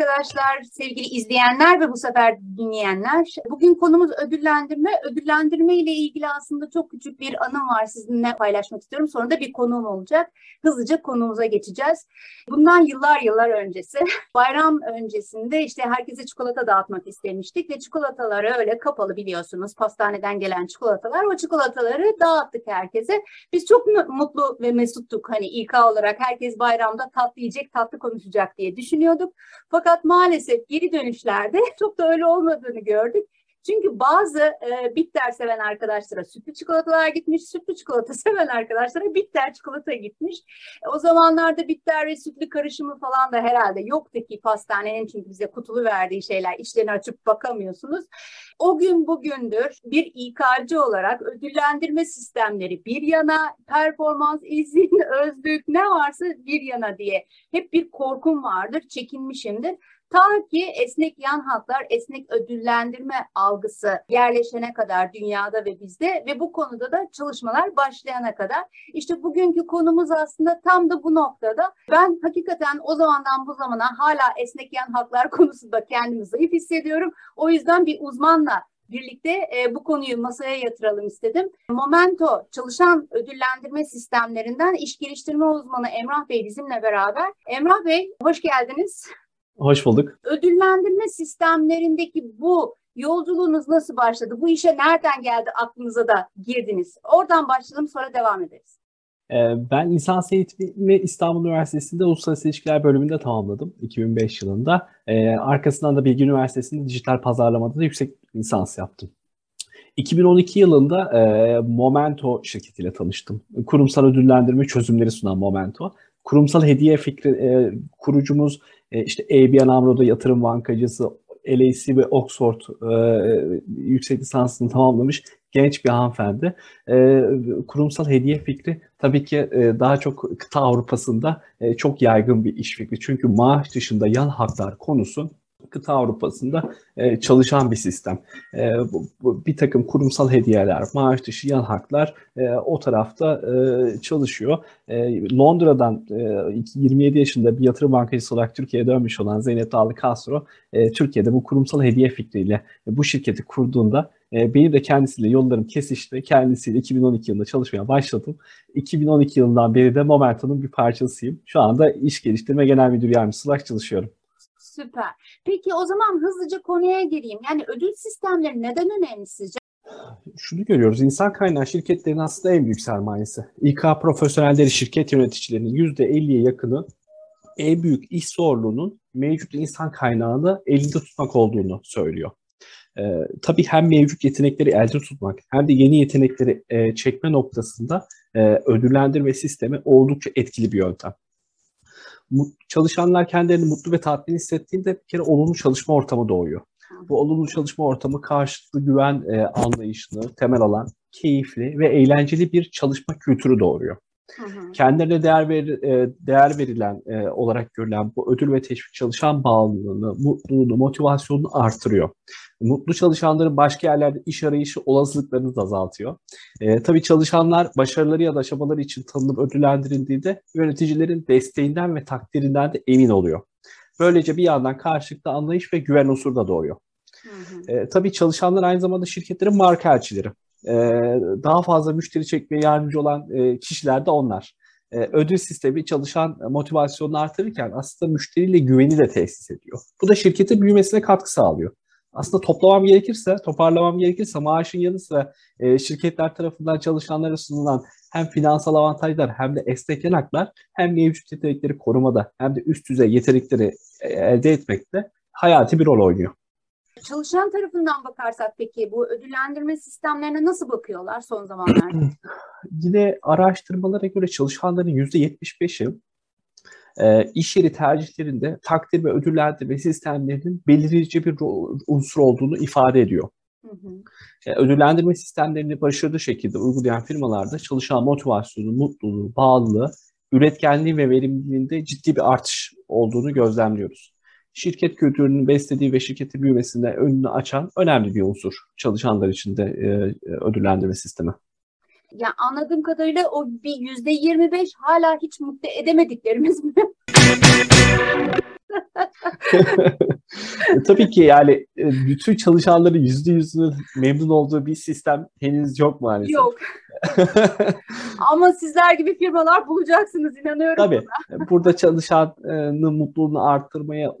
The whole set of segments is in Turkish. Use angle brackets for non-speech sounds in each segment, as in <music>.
arkadaşlar, sevgili izleyenler ve bu sefer dinleyenler. Bugün konumuz ödüllendirme. Ödüllendirme ile ilgili aslında çok küçük bir anım var sizinle paylaşmak istiyorum. Sonra da bir konuğum olacak. Hızlıca konumuza geçeceğiz. Bundan yıllar yıllar öncesi, <laughs> bayram öncesinde işte herkese çikolata dağıtmak istemiştik ve çikolataları öyle kapalı biliyorsunuz. Pastaneden gelen çikolatalar. O çikolataları dağıttık herkese. Biz çok mutlu ve mesuttuk hani İK olarak. Herkes bayramda tatlı yiyecek, tatlı konuşacak diye düşünüyorduk. Fakat maalesef geri dönüşlerde <laughs> çok da öyle olmadığını gördük. Çünkü bazı e, bitter seven arkadaşlara sütlü çikolatalar gitmiş, sütlü çikolata <laughs> seven arkadaşlara bitter çikolata gitmiş. E, o zamanlarda bitter ve sütlü karışımı falan da herhalde yoktu ki pastanenin çünkü bize kutulu verdiği şeyler içlerini açıp bakamıyorsunuz. O gün bugündür bir İK'cı olarak ödüllendirme sistemleri bir yana, performans, izin, <laughs> özlük ne varsa bir yana diye hep bir korkum vardır, çekinmişimdir. Ta ki esnek yan haklar, esnek ödüllendirme algısı yerleşene kadar dünyada ve bizde ve bu konuda da çalışmalar başlayana kadar. İşte bugünkü konumuz aslında tam da bu noktada. Ben hakikaten o zamandan bu zamana hala esnek yan haklar <laughs> konusunda kendimi zayıf hissediyorum. O yüzden bir uzmanla birlikte e, bu konuyu masaya yatıralım istedim. Momento çalışan ödüllendirme sistemlerinden iş geliştirme uzmanı Emrah Bey bizimle beraber. Emrah Bey hoş geldiniz. Hoş bulduk. Ödüllendirme sistemlerindeki bu yolculuğunuz nasıl başladı? Bu işe nereden geldi aklınıza da girdiniz? Oradan başlayalım sonra devam ederiz. Ee, ben lisans eğitimimi İstanbul Üniversitesi'nde Uluslararası İlişkiler bölümünde tamamladım 2005 yılında. Ee, arkasından da Bilgi Üniversitesi'nde dijital pazarlamada da yüksek lisans yaptım. 2012 yılında e, Momento şirketiyle tanıştım. Kurumsal ödüllendirme çözümleri sunan Momento. Kurumsal hediye fikri e, kurucumuz e, işte ABN AMRO'da yatırım bankacısı, LAC ve Oxford e, yüksek lisansını tamamlamış genç bir hanımefendi. E, kurumsal hediye fikri tabii ki e, daha çok kıta Avrupa'sında e, çok yaygın bir iş fikri. Çünkü maaş dışında yan haklar konusu kıta Avrupa'sında e, çalışan bir sistem. E, bu, bu, bir takım kurumsal hediyeler, maaş dışı yan haklar e, o tarafta e, çalışıyor. E, Londra'dan e, 27 yaşında bir yatırım bankacısı olarak Türkiye'ye dönmüş olan Zeynep Dağlı Castro, e, Türkiye'de bu kurumsal hediye fikriyle e, bu şirketi kurduğunda e, benim de kendisiyle yollarım kesişti. Kendisiyle 2012 yılında çalışmaya başladım. 2012 yılından beri de Momentum'un bir parçasıyım. Şu anda iş geliştirme genel müdür yardımcısı olarak çalışıyorum. Süper. Peki o zaman hızlıca konuya gireyim. Yani ödül sistemleri neden önemli sizce? Şunu görüyoruz. İnsan kaynağı şirketlerin aslında en büyük sermayesi. İK profesyonelleri, şirket yöneticilerinin %50'ye yakını en büyük iş zorluğunun mevcut insan kaynağını elinde tutmak olduğunu söylüyor. Ee, tabii hem mevcut yetenekleri elde tutmak hem de yeni yetenekleri e, çekme noktasında e, ödüllendirme sistemi oldukça etkili bir yöntem çalışanlar kendilerini mutlu ve tatmin hissettiğinde bir kere olumlu çalışma ortamı doğuyor. Bu olumlu çalışma ortamı karşılıklı güven e, anlayışını temel alan keyifli ve eğlenceli bir çalışma kültürü doğuruyor. Hı Kendilerine değer ver, e, değer verilen e, olarak görülen bu ödül ve teşvik çalışan bağlılığını, mutluluğunu, motivasyonunu artırıyor. Mutlu çalışanların başka yerlerde iş arayışı olasılıklarını da azaltıyor. E, tabii çalışanlar başarıları ya da aşamaları için tanınıp ödüllendirildiğinde yöneticilerin desteğinden ve takdirinden de emin oluyor. Böylece bir yandan karşılıklı anlayış ve güven unsuru da doğuyor. Hı hı. E, tabii çalışanlar aynı zamanda şirketlerin marka elçileri. E, daha fazla müşteri çekmeye yardımcı olan e, kişiler de onlar. E, ödül sistemi çalışan motivasyonunu artırırken aslında müşteriyle güveni de tesis ediyor. Bu da şirketin büyümesine katkı sağlıyor. Aslında toplamam gerekirse, toparlamam gerekirse maaşın yanı sıra e, şirketler tarafından çalışanlara sunulan hem finansal avantajlar hem de esnek yanaklar hem mevcut yetenekleri korumada hem de üst düzey yetenekleri e, elde etmekte hayati bir rol oynuyor. Çalışan tarafından bakarsak peki bu ödüllendirme sistemlerine nasıl bakıyorlar son zamanlarda? <clears throat> Yine araştırmalara göre çalışanların %75'i e, iş yeri tercihlerinde takdir ve ödüllendirme sistemlerinin belirleyici bir unsur olduğunu ifade ediyor. Hı hı. Yani e, ödüllendirme sistemlerini başarılı şekilde uygulayan firmalarda çalışan motivasyonu, mutluluğu, bağlılığı, üretkenliği ve verimliliğinde ciddi bir artış olduğunu gözlemliyoruz şirket kültürünün beslediği ve şirketin büyümesinde önünü açan önemli bir unsur çalışanlar için de e, ödüllendirme sistemi. Ya anladığım kadarıyla o bir yüzde yirmi beş hala hiç mutlu edemediklerimiz mi? <laughs> E, tabii ki yani e, bütün çalışanların yüzde yüzünün memnun olduğu bir sistem henüz yok maalesef. Yok. <laughs> Ama sizler gibi firmalar bulacaksınız inanıyorum. Tabii. Buna. Burada çalışanın mutluluğunu arttırmaya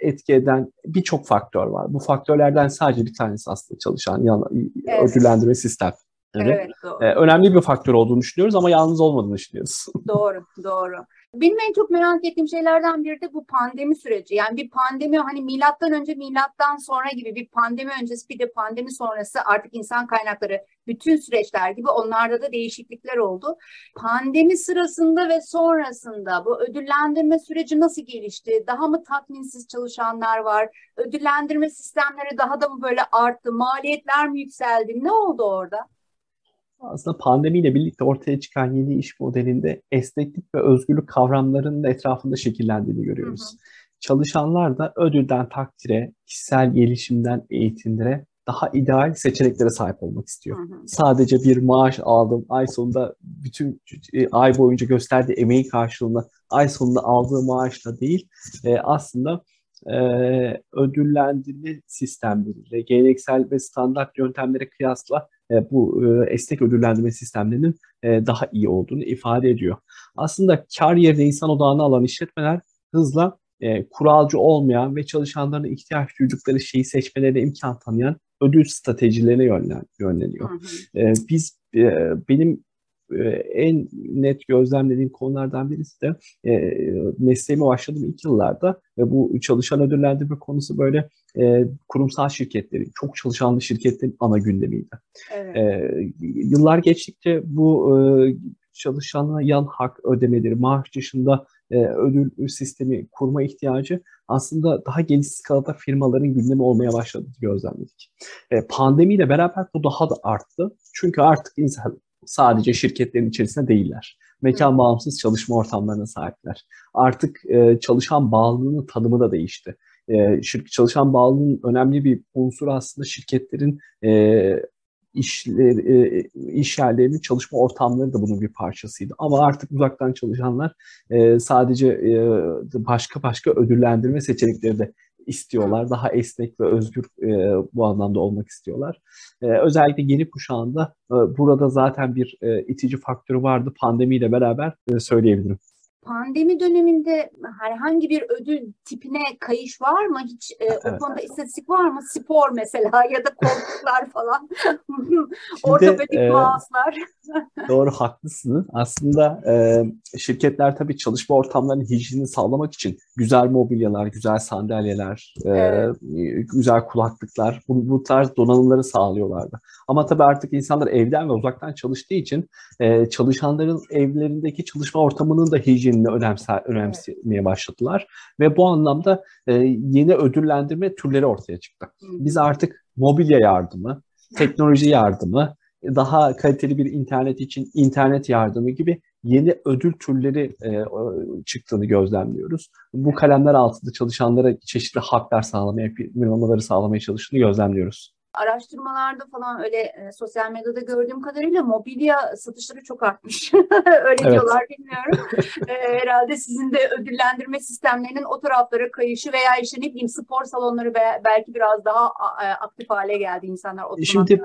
etki eden birçok faktör var. Bu faktörlerden sadece bir tanesi aslında çalışan yan, evet. ödüllendirme sistem. Evet, doğru. Ee, önemli bir faktör olduğunu düşünüyoruz ama yalnız olmadığını düşünüyoruz. doğru, doğru. Benim en çok merak ettiğim şeylerden biri de bu pandemi süreci. Yani bir pandemi hani milattan önce milattan sonra gibi bir pandemi öncesi bir de pandemi sonrası artık insan kaynakları bütün süreçler gibi onlarda da değişiklikler oldu. Pandemi sırasında ve sonrasında bu ödüllendirme süreci nasıl gelişti? Daha mı tatminsiz çalışanlar var? Ödüllendirme sistemleri daha da mı böyle arttı? Maliyetler mi yükseldi? Ne oldu orada? Aslında pandemiyle birlikte ortaya çıkan yeni iş modelinde esneklik ve özgürlük kavramlarının etrafında şekillendiğini görüyoruz. Hı hı. Çalışanlar da ödülden takdire, kişisel gelişimden eğitimlere daha ideal seçeneklere sahip olmak istiyor. Hı hı. Sadece bir maaş aldım, ay sonunda bütün e, ay boyunca gösterdiği emeğin karşılığında ay sonunda aldığı maaşla değil, e, aslında e, ödüllendirme sistemleriyle, geleneksel ve standart yöntemlere kıyasla bu e, esnek ödüllendirme sistemlerinin e, daha iyi olduğunu ifade ediyor. Aslında kar yerine insan odağını alan işletmeler hızla kuralcı olmayan ve çalışanların ihtiyaç duydukları şeyi seçmelerine imkan tanıyan ödül stratejilerine yönlen, yönleniyor. Hı hı. biz benim en net gözlemlediğim konulardan birisi de e, mesleğime başladığım ilk yıllarda ve bu çalışan ödüllendirme konusu böyle e, kurumsal şirketlerin, çok çalışanlı şirketlerin ana gündemiydi. Evet. E, yıllar geçtikçe bu e, çalışana yan hak ödemeleri, maaş dışında e, ödül sistemi kurma ihtiyacı aslında daha geniş skalada firmaların gündemi olmaya başladı gözlemledik. E, pandemiyle beraber bu daha da arttı. Çünkü artık insan sadece şirketlerin içerisinde değiller. Mekan bağımsız çalışma ortamlarına sahipler. Artık e, çalışan bağlılığının tanımı da değişti. E, şirket çalışan bağlılığının önemli bir unsur aslında şirketlerin e, işler, e, iş yerlerinin çalışma ortamları da bunun bir parçasıydı. Ama artık uzaktan çalışanlar e, sadece e, başka başka ödüllendirme seçenekleri de istiyorlar. Daha esnek ve özgür e, bu anlamda olmak istiyorlar. E, özellikle yeni kuşağında e, burada zaten bir e, itici faktörü vardı pandemiyle beraber e, söyleyebilirim. Pandemi döneminde herhangi bir ödül tipine kayış var mı? Hiç e, evet. o konuda istatistik var mı? Spor mesela <laughs> ya da koltuklar falan. <laughs> Ortopedik e, mouse'lar. <laughs> doğru haklısınız. Aslında e, şirketler tabii çalışma ortamlarının hijyenini sağlamak için güzel mobilyalar, güzel sandalyeler, e, evet. güzel kulaklıklar bu, bu tarz donanımları sağlıyorlardı. Ama tabii artık insanlar evden ve uzaktan çalıştığı için e, çalışanların evlerindeki çalışma ortamının da hijyenini önemse, önemsemeye başladılar. Ve bu anlamda e, yeni ödüllendirme türleri ortaya çıktı. Biz artık mobilya yardımı, teknoloji yardımı, daha kaliteli bir internet için internet yardımı gibi yeni ödül türleri e, çıktığını gözlemliyoruz. Bu kalemler altında çalışanlara çeşitli haklar sağlamaya, minimumları sağlamaya çalıştığını gözlemliyoruz. Araştırmalarda falan öyle e, sosyal medyada gördüğüm kadarıyla mobilya satışları çok artmış. <laughs> öyle evet. diyorlar bilmiyorum. <laughs> e, herhalde sizin de ödüllendirme sistemlerinin o taraflara kayışı veya işte ne bileyim spor salonları be, belki biraz daha a, aktif hale geldi insanlar. Şimdi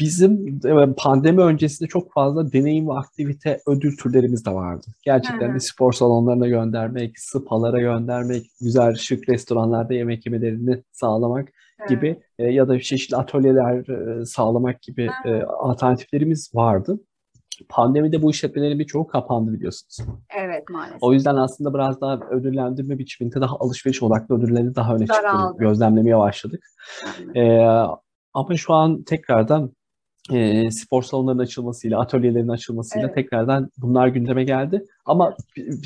bizim e, pandemi öncesinde çok fazla deneyim ve aktivite ödül türlerimiz de vardı. Gerçekten de spor salonlarına göndermek, spalara göndermek, güzel şık restoranlarda yemek yemelerini sağlamak gibi e, ya da çeşitli atölyeler e, sağlamak gibi e, alternatiflerimiz vardı. Pandemide bu işletmelerin birçoğu kapandı biliyorsunuz. Evet maalesef. O yüzden aslında biraz daha ödüllendirme biçiminde daha alışveriş odaklı ödülleri daha öne çıktığını gözlemlemeye başladık. Ee, ama şu an tekrardan e, spor salonlarının açılmasıyla, atölyelerin açılmasıyla evet. tekrardan bunlar gündeme geldi. Ama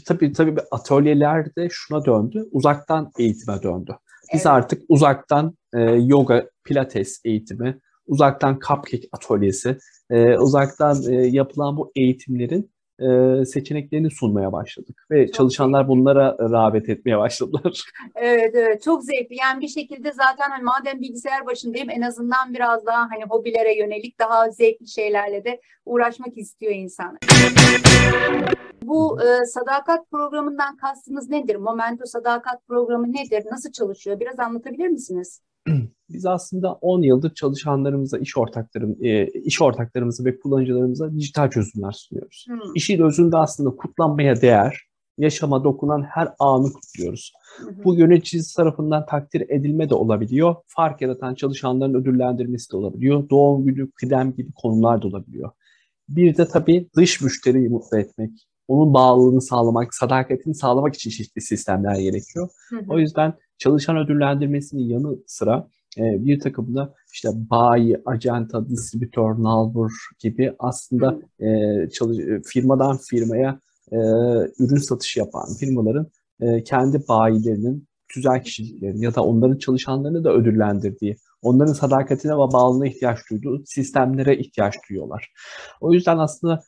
tabii tabii atölyeler de şuna döndü, uzaktan eğitime döndü. Biz evet. artık uzaktan e, yoga, pilates eğitimi, uzaktan cupcake atölyesi, e, uzaktan e, yapılan bu eğitimlerin e, seçeneklerini sunmaya başladık ve çok çalışanlar zevkli. bunlara rağbet etmeye başladılar. <laughs> Evet evet çok zevkli yani bir şekilde zaten hani madem bilgisayar başındayım en azından biraz daha hani hobilere yönelik daha zevkli şeylerle de uğraşmak istiyor insan. Bu e, sadakat programından kastınız nedir? Momento sadakat programı nedir? Nasıl çalışıyor? Biraz anlatabilir misiniz? <clears throat> Biz aslında 10 yıldır çalışanlarımıza, iş ortaklarım, e, iş ortaklarımıza ve kullanıcılarımıza dijital çözümler sunuyoruz. Hmm. İşin özünde aslında kutlanmaya değer, yaşama dokunan her anı kutluyoruz. Hı Bu yöneticisi tarafından takdir edilme de olabiliyor. Fark yaratan çalışanların ödüllendirmesi de olabiliyor. Doğum günü, kıdem gibi konular da olabiliyor. Bir de tabii dış müşteriyi mutlu etmek, onun bağlılığını sağlamak, sadakatini sağlamak için çeşitli sistemler gerekiyor. Hı hı. O yüzden çalışan ödüllendirmesinin yanı sıra e, bir takım da işte bayi, acenta, distribütör, nalbur gibi aslında e, çalış, firmadan firmaya e, ürün satışı yapan firmaların e, kendi bayilerinin tüzel kişiliklerini ya da onların çalışanlarını da ödüllendirdiği, onların sadakatine ve bağlılığına ihtiyaç duyduğu sistemlere ihtiyaç duyuyorlar. O yüzden aslında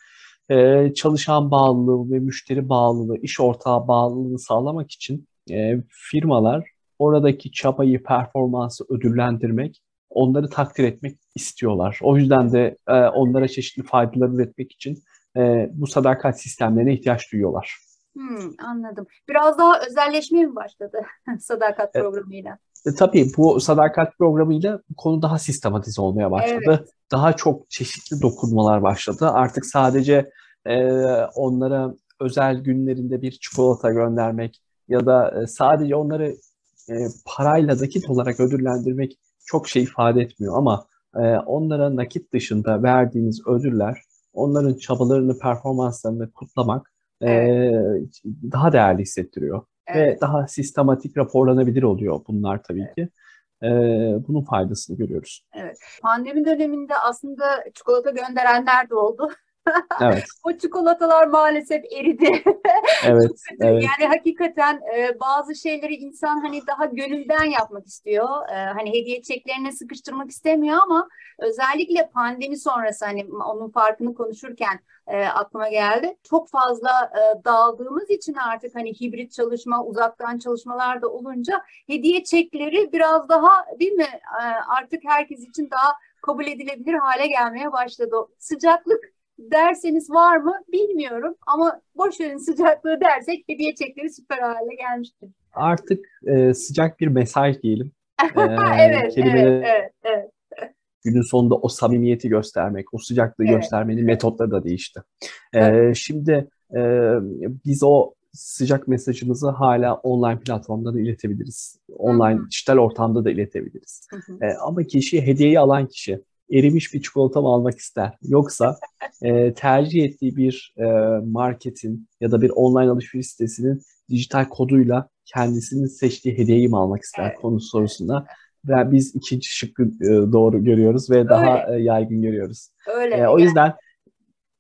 e, çalışan bağlılığı ve müşteri bağlılığı, iş ortağı bağlılığını sağlamak için e, firmalar oradaki çabayı, performansı ödüllendirmek, onları takdir etmek istiyorlar. O yüzden de e, onlara çeşitli faydalar üretmek için e, bu sadakat sistemlerine ihtiyaç duyuyorlar. Hmm, anladım. Biraz daha özelleşmeye mi başladı <laughs> sadakat programıyla? E, tabii bu sadakat programıyla bu konu daha sistematize olmaya başladı. Evet. Daha çok çeşitli dokunmalar başladı. Artık sadece e, onlara özel günlerinde bir çikolata göndermek ya da e, sadece onları e, parayla nakit olarak ödüllendirmek çok şey ifade etmiyor ama e, onlara nakit dışında verdiğiniz ödüller onların çabalarını, performanslarını kutlamak e, daha değerli hissettiriyor. Evet. Ve daha sistematik raporlanabilir oluyor bunlar tabii evet. ki. Ee, bunun faydasını görüyoruz. Evet. Pandemi döneminde aslında çikolata gönderenler de oldu. Evet. <laughs> o çikolatalar maalesef eridi. <laughs> Evet, evet. Yani hakikaten e, bazı şeyleri insan hani daha gönülden yapmak istiyor. E, hani hediye çeklerine sıkıştırmak istemiyor ama özellikle pandemi sonrası hani onun farkını konuşurken e, aklıma geldi. Çok fazla e, dağıldığımız için artık hani hibrit çalışma, uzaktan çalışmalar da olunca hediye çekleri biraz daha değil mi? E, artık herkes için daha kabul edilebilir hale gelmeye başladı. Sıcaklık derseniz var mı bilmiyorum ama boş verin sıcaklığı dersek hediye çekleri süper hale gelmiştir. Artık e, sıcak bir mesaj diyelim. ee, <laughs> evet, evet, evet, evet. Günün sonunda o samimiyeti göstermek, o sıcaklığı evet. göstermenin metotları da değişti. Ee, şimdi e, biz o sıcak mesajımızı hala online platformda da iletebiliriz. Online Hı-hı. dijital ortamda da iletebiliriz. Ee, ama kişi hediyeyi alan kişi erimiş bir çikolata mı almak ister? Yoksa e, tercih ettiği bir e, marketin ya da bir online alışveriş sitesinin dijital koduyla kendisinin seçtiği hediyeyi mi almak ister evet. konu sorusunda. Ve biz ikinci şıkkı e, doğru görüyoruz ve Öyle. daha e, yaygın görüyoruz. Öyle. E, o yüzden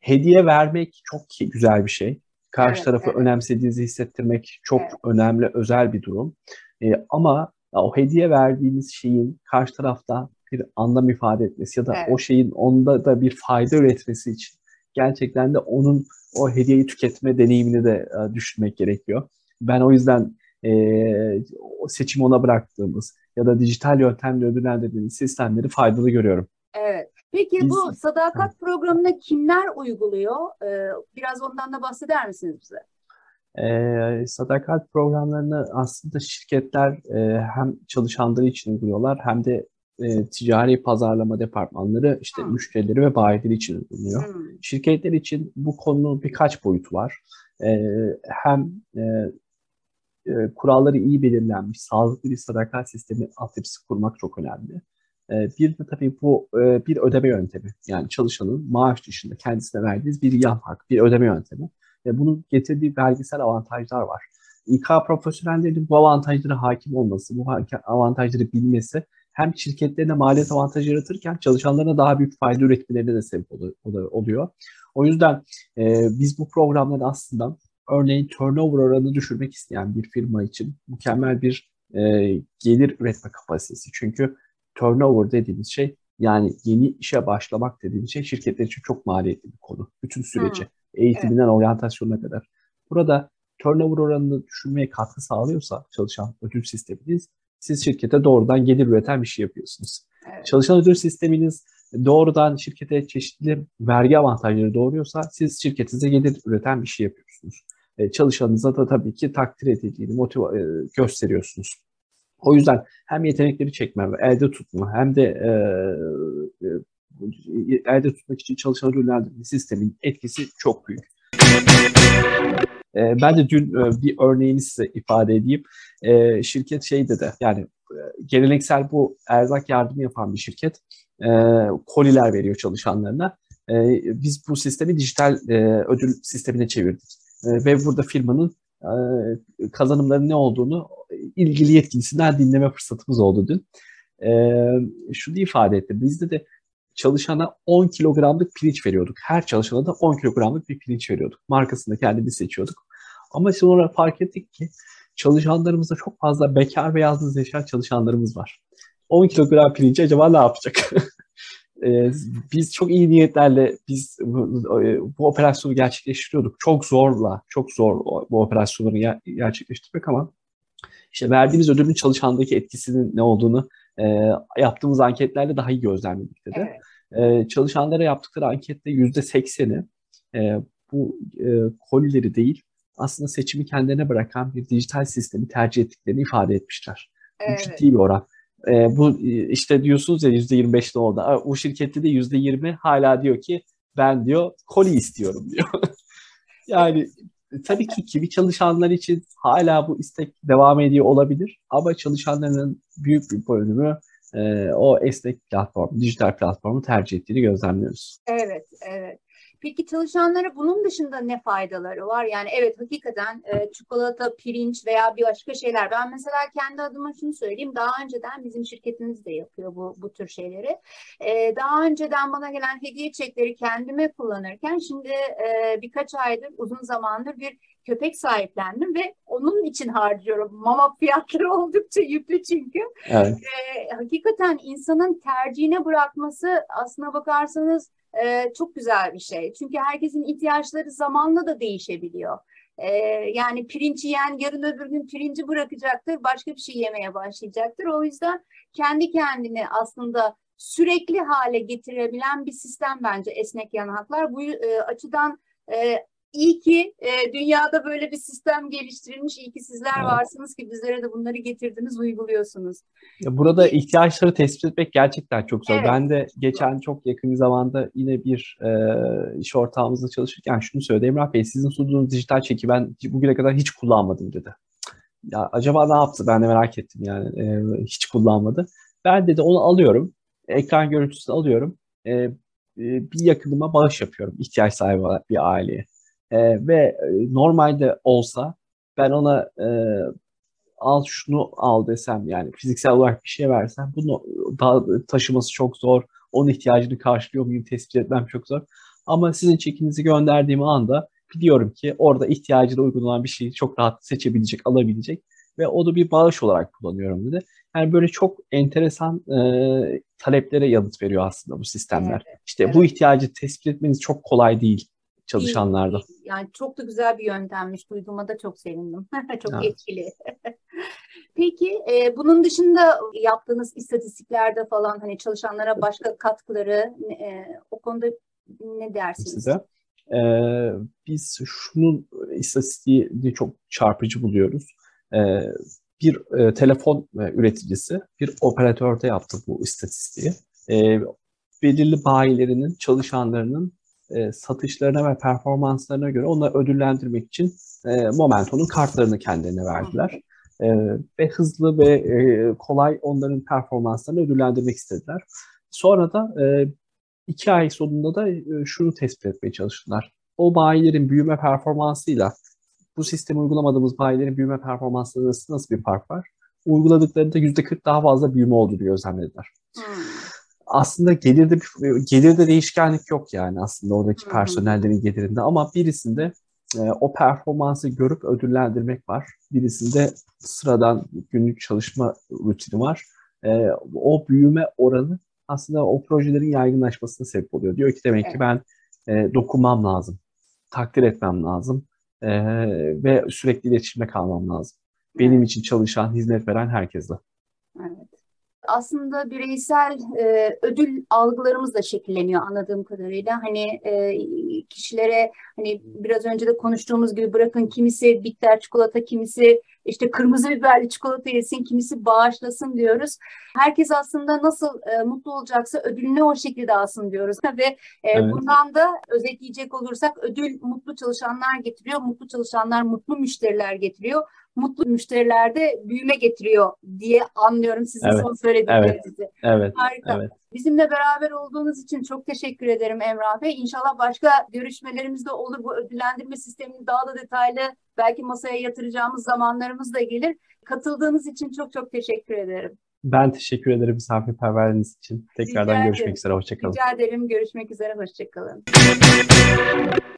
hediye vermek çok güzel bir şey. Karşı evet, tarafı evet. önemsediğinizi hissettirmek çok evet. önemli, özel bir durum. E, ama o hediye verdiğiniz şeyin karşı tarafta bir anlam ifade etmesi ya da evet. o şeyin onda da bir fayda üretmesi için gerçekten de onun o hediyeyi tüketme deneyimini de e, düşünmek gerekiyor. Ben o yüzden e, seçimi ona bıraktığımız ya da dijital yöntemle ödüllendirdiğimiz sistemleri faydalı görüyorum. Evet. Peki Biz, bu sadakat evet. programına kimler uyguluyor? Ee, biraz ondan da bahseder misiniz bize? E, sadakat programlarını aslında şirketler e, hem çalışanları için uyguluyorlar hem de e, ticari pazarlama departmanları işte hmm. müşterileri ve bayileri için uyguluyor. Hmm. Şirketler için bu konunun birkaç boyutu var. E, hem e, e, kuralları iyi belirlenmiş, sağlıklı bir sadakat sistemi altyapısı kurmak çok önemli. E, bir de tabii bu e, bir ödeme yöntemi. Yani çalışanın maaş dışında kendisine verdiğiniz bir yan hak, bir ödeme yöntemi. Ve bunun getirdiği vergisel avantajlar var. İK profesyonellerinin bu avantajlara hakim olması, bu avantajları bilmesi hem şirketlerine maliyet avantajı yaratırken çalışanlarına daha büyük fayda üretmelerine de sebep oluyor. O yüzden e, biz bu programları aslında örneğin turnover oranını düşürmek isteyen bir firma için mükemmel bir e, gelir üretme kapasitesi. Çünkü turnover dediğimiz şey Yani yeni işe başlamak dediğim şey şirketler için çok maliyetli bir konu. Bütün süreci, hmm. eğitiminden evet. oryantasyonuna kadar. Burada turnover oranını düşürmeye katkı sağlıyorsa çalışan ödül sisteminiz, siz şirkete doğrudan gelir üreten bir şey yapıyorsunuz. Evet. Çalışan ödül sisteminiz doğrudan şirkete çeşitli vergi avantajları doğuruyorsa siz şirketinize gelir üreten bir şey yapıyorsunuz. E, çalışanınıza da tabii ki takdir edildiğini motive e, gösteriyorsunuz. O yüzden hem yetenekleri çekme ve elde tutma hem de e, e, elde tutmak için çalışan ürünlendirme sistemin etkisi çok büyük. E, ben de dün e, bir örneğini size ifade edeyim. E, şirket şey dedi yani e, geleneksel bu erzak yardımı yapan bir şirket e, koliler veriyor çalışanlarına. E, biz bu sistemi dijital e, ödül sistemine çevirdik. E, ve burada firmanın e, kazanımların ne olduğunu ilgili yetkilisinden dinleme fırsatımız oldu dün. E, şunu ifade etti. Bizde de çalışana 10 kilogramlık pirinç veriyorduk. Her çalışana da 10 kilogramlık bir pirinç veriyorduk. Markasını kendimiz seçiyorduk. Ama sonra fark ettik ki çalışanlarımızda çok fazla bekar ve yalnız yaşayan çalışanlarımız var. 10 kilogram pirinci acaba ne yapacak? <laughs> ee, biz çok iyi niyetlerle biz bu, bu operasyonu gerçekleştiriyorduk. Çok zorla, çok zor bu operasyonları gerçekleştirmek ama işte verdiğimiz ödülün çalışandaki etkisinin ne olduğunu e, yaptığımız anketlerle daha iyi gözlemledik dedi. Evet. E, çalışanlara yaptıkları ankette yüzde sekseni e, bu e, kolileri değil aslında seçimi kendilerine bırakan bir dijital sistemi tercih ettiklerini ifade etmişler. Evet. Bu ciddi bir oran. E, bu işte diyorsunuz ya yüzde yirmi beşte oldu. Bu şirkette de yüzde yirmi hala diyor ki ben diyor koli istiyorum diyor. <laughs> yani tabii ki kimi çalışanlar için hala bu istek devam ediyor olabilir. Ama çalışanların büyük bir bölümü e, o esnek platform, dijital platformu tercih ettiğini gözlemliyoruz. Evet, evet. Peki çalışanlara bunun dışında ne faydaları var? Yani evet hakikaten e, çikolata, pirinç veya bir başka şeyler. Ben mesela kendi adıma şunu söyleyeyim. Daha önceden bizim şirketimiz de yapıyor bu, bu tür şeyleri. E, daha önceden bana gelen hediye çekleri kendime kullanırken şimdi e, birkaç aydır uzun zamandır bir köpek sahiplendim ve onun için harcıyorum. Mama fiyatları <laughs> oldukça yüklü çünkü. Evet. E, hakikaten insanın tercihine bırakması aslına bakarsanız e, çok güzel bir şey. Çünkü herkesin ihtiyaçları zamanla da değişebiliyor. E, yani pirinç yiyen yarın öbür gün pirinci bırakacaktır, başka bir şey yemeye başlayacaktır. O yüzden kendi kendini aslında sürekli hale getirebilen bir sistem bence esnek yanaklar. Bu e, açıdan e, İyi ki e, dünyada böyle bir sistem geliştirilmiş. İyi ki sizler evet. varsınız ki bizlere de bunları getirdiniz, uyguluyorsunuz. Ya burada ihtiyaçları tespit etmek gerçekten çok zor. Evet. Ben de geçen çok yakın zamanda yine bir e, iş ortağımızla çalışırken şunu söyledi. Emrah Bey sizin sunduğunuz dijital çeki ben bugüne kadar hiç kullanmadım dedi. Ya acaba ne yaptı? Ben de merak ettim yani. E, hiç kullanmadı. Ben dedi onu alıyorum. Ekran görüntüsünü alıyorum. E, bir yakınıma bağış yapıyorum ihtiyaç sahibi bir aileye. E, ve normalde olsa ben ona e, al şunu al desem yani fiziksel olarak bir şey versem bunu daha taşıması çok zor. Onun ihtiyacını karşılıyor muyum tespit etmem çok zor. Ama sizin çekinizi gönderdiğim anda biliyorum ki orada ihtiyacına uygun olan bir şeyi çok rahat seçebilecek, alabilecek ve onu bir bağış olarak kullanıyorum dedi. Yani böyle çok enteresan e, taleplere yanıt veriyor aslında bu sistemler. Evet, işte evet. bu ihtiyacı tespit etmeniz çok kolay değil çalışanlarda. Yani çok da güzel bir yöntemmiş. Duyduğuma da çok sevindim. <laughs> çok evet. etkili. <laughs> Peki e, bunun dışında yaptığınız istatistiklerde falan hani çalışanlara başka katkıları e, o konuda ne dersiniz? Size. Ee, biz şunun istatistiğini çok çarpıcı buluyoruz. Ee, bir e, telefon e, üreticisi bir operatörde yaptı bu istatistiği. E, belirli bayilerinin çalışanlarının e, satışlarına ve performanslarına göre onları ödüllendirmek için e, Momento'nun kartlarını kendilerine verdiler. E, ve hızlı ve e, kolay onların performanslarını ödüllendirmek istediler. Sonra da e, iki ay sonunda da e, şunu tespit etmeye çalıştılar. O bayilerin büyüme performansıyla bu sistemi uygulamadığımız bayilerin büyüme performansları arasında nasıl bir fark var? Uyguladıklarında %40 daha fazla büyüme olduğunu gözlemlediler. Hmm aslında gelirde gelirde değişkenlik yok yani aslında oradaki personellerin gelirinde ama birisinde e, o performansı görüp ödüllendirmek var. Birisinde sıradan günlük çalışma rutini var. E, o büyüme oranı aslında o projelerin yaygınlaşmasına sebep oluyor. Diyor ki demek Evet. ki ben e, dokunmam lazım, takdir etmem lazım e, ve sürekli iletişimde kalmam lazım. Benim için çalışan, hizmet veren herkesle. Evet. Aslında bireysel e, ödül algılarımız da şekilleniyor anladığım kadarıyla. Hani e, kişilere hani biraz önce de konuştuğumuz gibi bırakın kimisi bitter çikolata, kimisi işte kırmızı biberli çikolata yesin, kimisi bağışlasın diyoruz. Herkes aslında nasıl e, mutlu olacaksa ödülünü o şekilde alsın diyoruz. Ve e, Evet. bundan da özetleyecek olursak ödül mutlu çalışanlar getiriyor, mutlu çalışanlar mutlu müşteriler getiriyor mutlu müşteriler de büyüme getiriyor diye anlıyorum sizin Evet, son söylediklerinizi. Evet, Harika. evet. Bizimle beraber olduğunuz için çok teşekkür ederim Emrah Bey. İnşallah başka görüşmelerimiz de olur. Bu ödüllendirme sistemini daha da detaylı belki masaya yatıracağımız zamanlarımız da gelir. Katıldığınız için çok çok teşekkür ederim. Ben teşekkür ederim misafirperverliğiniz için. Tekrardan Rica görüşmek ederim. üzere. Hoşçakalın. Rica ederim. Görüşmek üzere. Hoşçakalın.